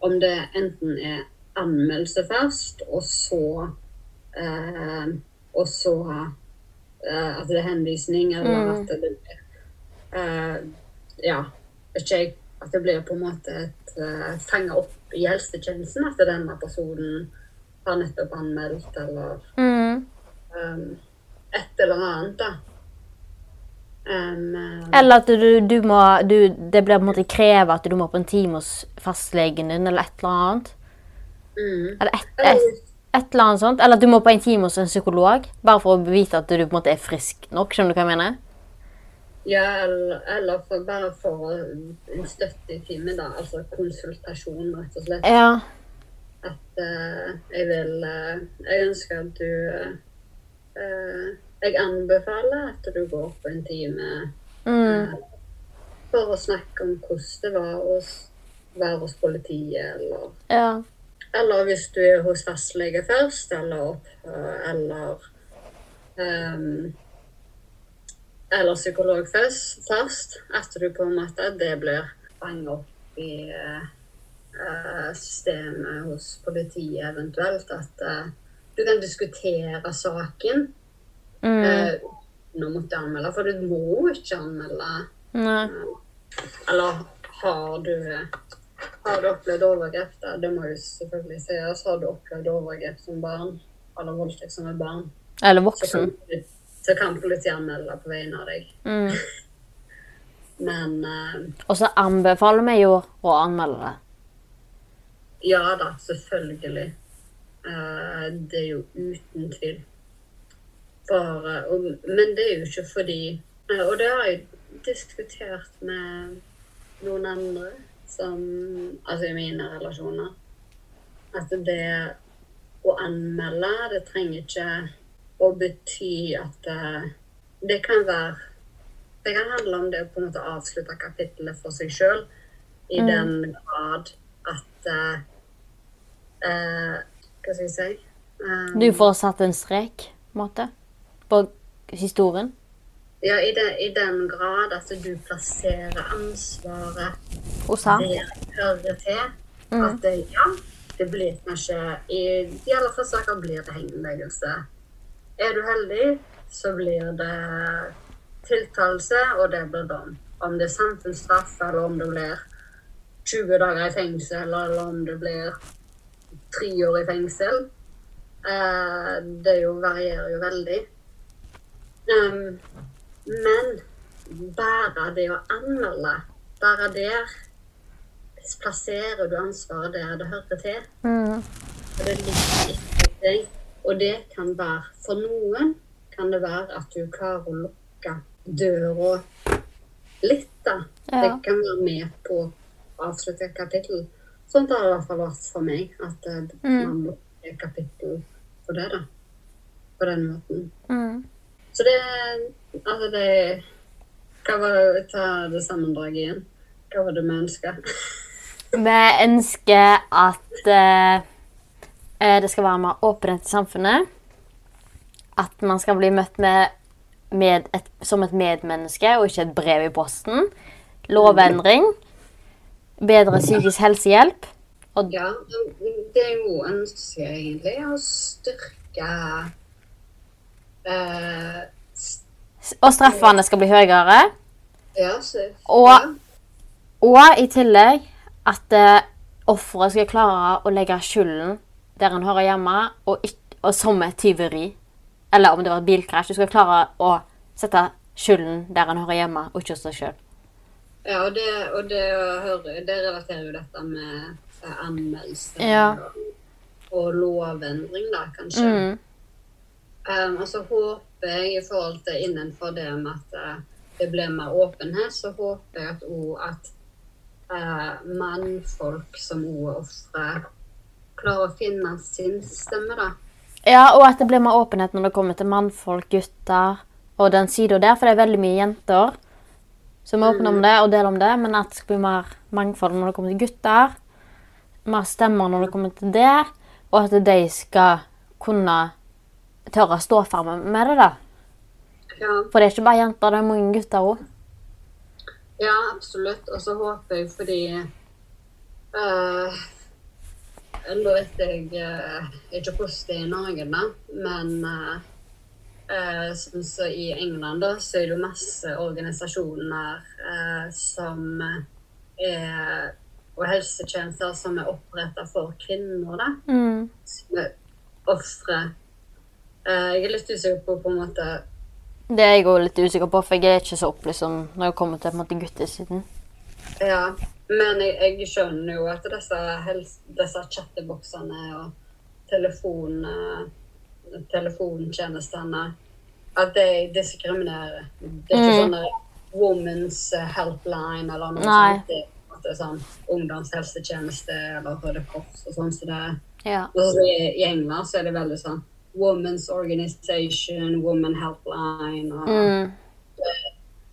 om det enten er anmeldelse først, og så eh, Og så eh, at det er henvisning, eller at det eh, Ja, ikke jeg. At det blir på en måte et uh, fanga opp i helsetjenesten at denne personen har nettopp anmeldt, eller Mm. um, et eller annet, da. Um, Eller at du, du må du, Det blir på en måte krevet at du må på en time hos fastlegen din, eller et eller annet. mm. Eller et, et, et eller annet sånt. Eller at du må på en time hos en psykolog, bare for å vite at du på en måte er frisk nok. Skjønner du hva jeg mener? Ja, eller, eller for, bare for en støtte i timen, da. Altså konsultasjon, rett og slett. Ja. At uh, jeg vil uh, Jeg ønsker at du uh, Jeg anbefaler at du går på en time Mm. for å snakke om hvordan det var å være hos politiet, eller ja. Eller hvis du er hos fastlege først, eller eller ehm, Eller psykolog først, først. At du på en måte Det blir fanget opp i eh, systemet hos politiet eventuelt. At uh, du kan diskutere saken Mm. uh, uten å måtte anmelde. For du må ikke anmelde. Eller har du har du opplevd overgrep? Da? Det må jo selvfølgelig sies. Har du opplevd overgrep som barn, eller voldtekt som et barn, Eller voksen. Så kan politiet anmelde på vegne av deg. Mm. Men uh, Og så anbefaler vi jo å anmelde det. ja da, selvfølgelig. Uh, det er jo uten tvil. For, og, men det er jo ikke fordi eh, Og det har jeg diskutert med noen andre som Altså i mine relasjoner. At det å anmelde, det trenger ikke å bety at uh, Det kan være Det kan handle om det å på en måte avslutte kapittelet for seg sjøl, i den grad at uh, uh, Hva skal jeg si? um, Du får satt en strek, på en måte, på historien. Ja, i, den- i den grad at du plasserer ansvaret Hos ham. der hører til. At det, ja, det blir kanskje I de aller fleste saker blir det henleggelse. Er du heldig, så blir det tiltalelse, og det blir dom. Om det er samfunnsstraff, eller om det blir 20 dager i fengsel, eller om det blir tre år i fengsel. Eh, det jo varierer jo veldig. Um, men bare det å anmelde, bare der plasserer du ansvaret der det hører til. Og det ligger etter deg. Og det kan være For noen kan det være at du klarer å lukke døra litt, da. Ja. Det kan være med på å avslutte et kapittel. Sånn har det i hvert fall vært for meg. At eh, man lukker et kapittel på det, da. På den måten. Mm. Så det Altså, det Hva var det Ta det sammendraget igjen. Hva var det vi ønska? Vi ønsker at eh, det skal være mer åpenhet i samfunnet. At man skal bli møtt med, med et, som et medmenneske og ikke et brev i posten. Lovendring. Bedre psykisk helsehjelp. Og Ja, det er jo ønsker egentlig å styrke eh, st og straffene skal bli høyere. Ja, så Og- ja. Og i tillegg at uh, offeret skal klare å legge skylden der han hører hjemme, og, og som et tyveri. Eller om det var et bilkrasj. Du skal klare å sette skylden der han hører hjemme, og ikke hos deg sjøl. Ja, og det, og det, hører, det relaterer jo dette med anmeldelse Ja. og, og lovendring, da, kanskje. Mm. Um, og så håper jeg i forhold til innenfor det med at eh, det blir mer åpenhet, så håper jeg at, òg at uh, mannfolk som òg er ofre, klarer å finne sin stemme, da. Ja, og at det blir mer åpenhet når det kommer til mannfolk, gutter og den sida der. For det er veldig mye jenter som er åpne om det og deler om det. Men at det skal bli mer mangfold når det kommer til gutter. Mer stemmer når det kommer til det. Og at de skal kunne tørre å stå fram med det, da. Ja, For det er ikke bare jenter, det er mange gutter òg. ja absolutt. Og så håper jeg fordi eh, Nå vet jeg eh, ikke hvordan det er i Norge, da, men eh, eh, som i England, da, så er det jo masse organisasjoner eh, som er Og helsetjenester som er oppretta for kvinner, da. Mm. Som er ofre. Eh, jeg er litt usikker på på en måte Det er jeg òg litt usikker på, for jeg er ikke så opplyst om når det kommer til på en måte guttesiden. Ja, men jeg, jeg skjønner jo at disse, disse chatteboksene og telefon, eh, telefontjenestene At de diskriminerer. Det er ikke Mm. sånn Women's Helpline eller noe Nei. sånt. Det er sånn ungdomshelsetjeneste eller Røde Kors og sånn. Så det, Ja. og så i, I England så er det veldig sånn Women's Organization, Woman Helpline og Mm.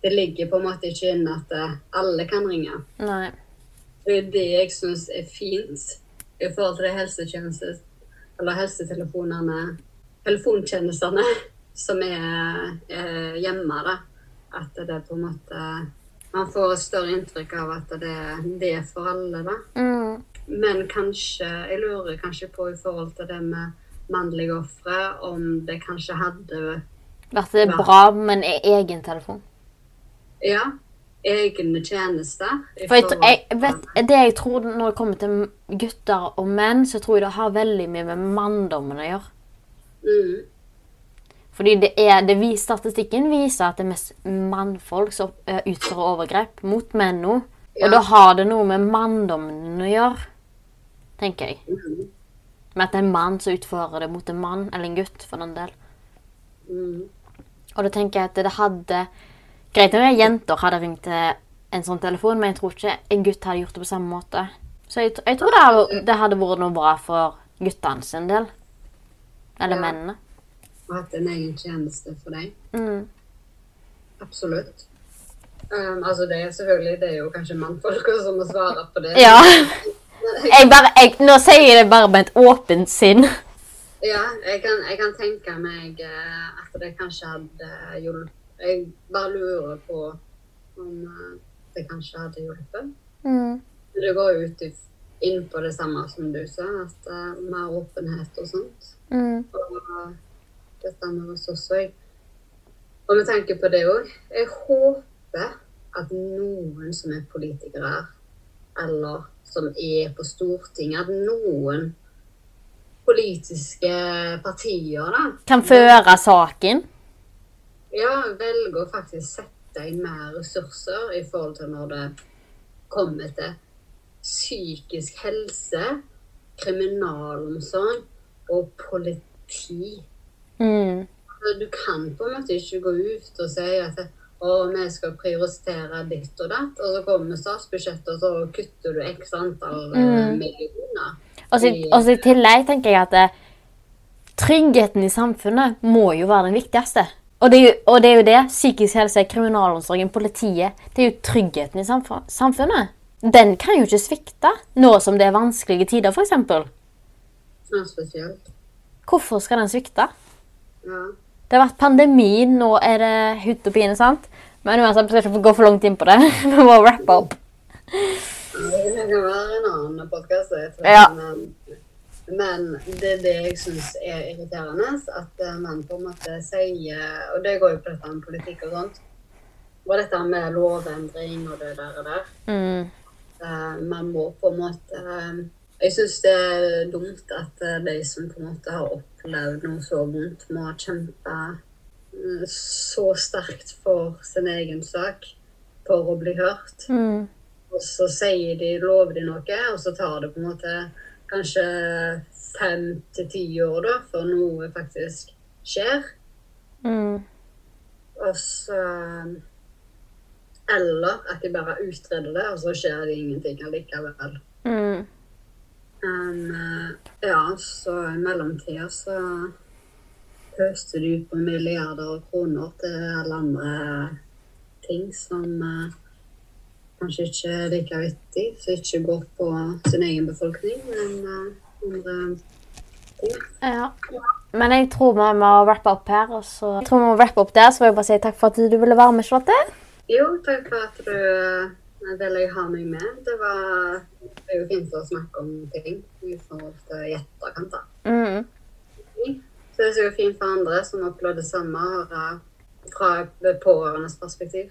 Det ligger på en måte ikke inne at eh, alle kan ringe. Nei. Det er det jeg syns er fint i forhold til helsetjenester, eller helsetelefonene, telefontjenestene som er, er hjemme. da. At det på en måte Man får et større inntrykk av at det, det er for alle, da. Mm. Men kanskje Jeg lurer kanskje på i forhold til det med mannlige ofre, om det kanskje hadde Vært det bra med en e- egen telefon. Ja. Egne tjenester. For jeg, vet, det jeg tror når det kommer til gutter og menn, så tror jeg det har veldig mye med manndommen å gjøre. Mm. Fordi det er, det vis, statistikken viser at det er mest mannfolk som eh, utfører overgrep mot menn nå. Ja. Og da har det noe med manndommen å gjøre, tenker jeg. Mm. Med at det er en mann som utfører det mot en mann, eller en gutt, for den del. Mm. Og da tenker jeg at det hadde Greit om jenter hadde ringt til en sånn telefon, men jeg tror ikke en gutt hadde gjort det på samme måte. Så jeg, jeg tror det hadde, det hadde vært noe bra for guttene sin del. Eller Ja. mennene. Og hatt en egen tjeneste for deg. Mm. Absolutt. Um, altså det er selvfølgelig det er jo kanskje mannfolk som må svare på det. Ja. Jeg bare, jeg, nå sier jeg det bare med et åpent sinn. Ja, jeg kan, jeg kan tenke meg eh, at det kanskje hadde hjulpet. Jeg bare lurer på om eh, det kanskje hadde hjulpet. Mm. Det går ut i- inn på det samme som du sa, at eh, mer åpenhet og sånt. Mm. Og eh, dette med ressurser. Og med tanke på det òg, jeg håper at noen som er politikere, eller som er på Stortinget, at noen politiske partier da, Kan føre saken. Ja, velger å faktisk sette inn mer ressurser i forhold til når det kommer til psykisk helse, kriminalomsorg og politi. Mm. Altså, Du kan på en måte ikke gå ut og si at å, vi skal prioritere ditt og datt, og så kommer statsbudsjettet, og så kutter du x antall eh, Mm. millioner. Og så og så i tillegg tenker jeg at eh, tryggheten i samfunnet må jo være den viktigste. Og det, jo, og det er jo det. Psykisk helse, kriminalomsorgen, politiet. Det er jo tryggheten i samfunnet. Den kan jo ikke svikte nå som det er vanskelige tider, f.eks. Ja, spesielt. Hvorfor skal den svikte? Ja. Det har vært pandemi, nå er det hutt og pine, sant? Men uansett, jeg skal ikke gå for langt inn på det. Vi må wrap up. Det kan være en annen podkast. Ja. Men, men det er det jeg syns er irriterende. At eh, man på en måte sier Og det går jo på dette med politikk og sånt. Og dette med lovendring og det der og der. Mm. Eh, man må på en måte eh, Jeg syns det er dumt at de som på en måte har opplevd noe så vondt, må kjempe så sterkt for sin egen sak. for å bli hørt. Mm. Og så sier de, lover de noe, og så tar det på en måte kanskje fem til ti år da, før noe faktisk skjer. Mm. Og så Eller at de bare utreder det, og så skjer det ingenting allikevel. Mm. Eh, ja, så i mellomtida så pøste de ut på milliarder av kroner til alle andre ting som eh, kanskje ikke like vittig, som ikke går på sin egen befolkning, men eh, andre ting. Ja. Men jeg tror vi må rappe opp her. Og så jeg tror vi må opp der, så vil jeg bare si takk for at du ville være med, Charlotte. Jo, takk for at du eh, ville ha meg med. Det var det er jo fint å snakke om ting i forhold til i etterkant. da. Mm. Så det er jo fint for andre som opplevde det samme, å høre fra pårørendes perspektiv.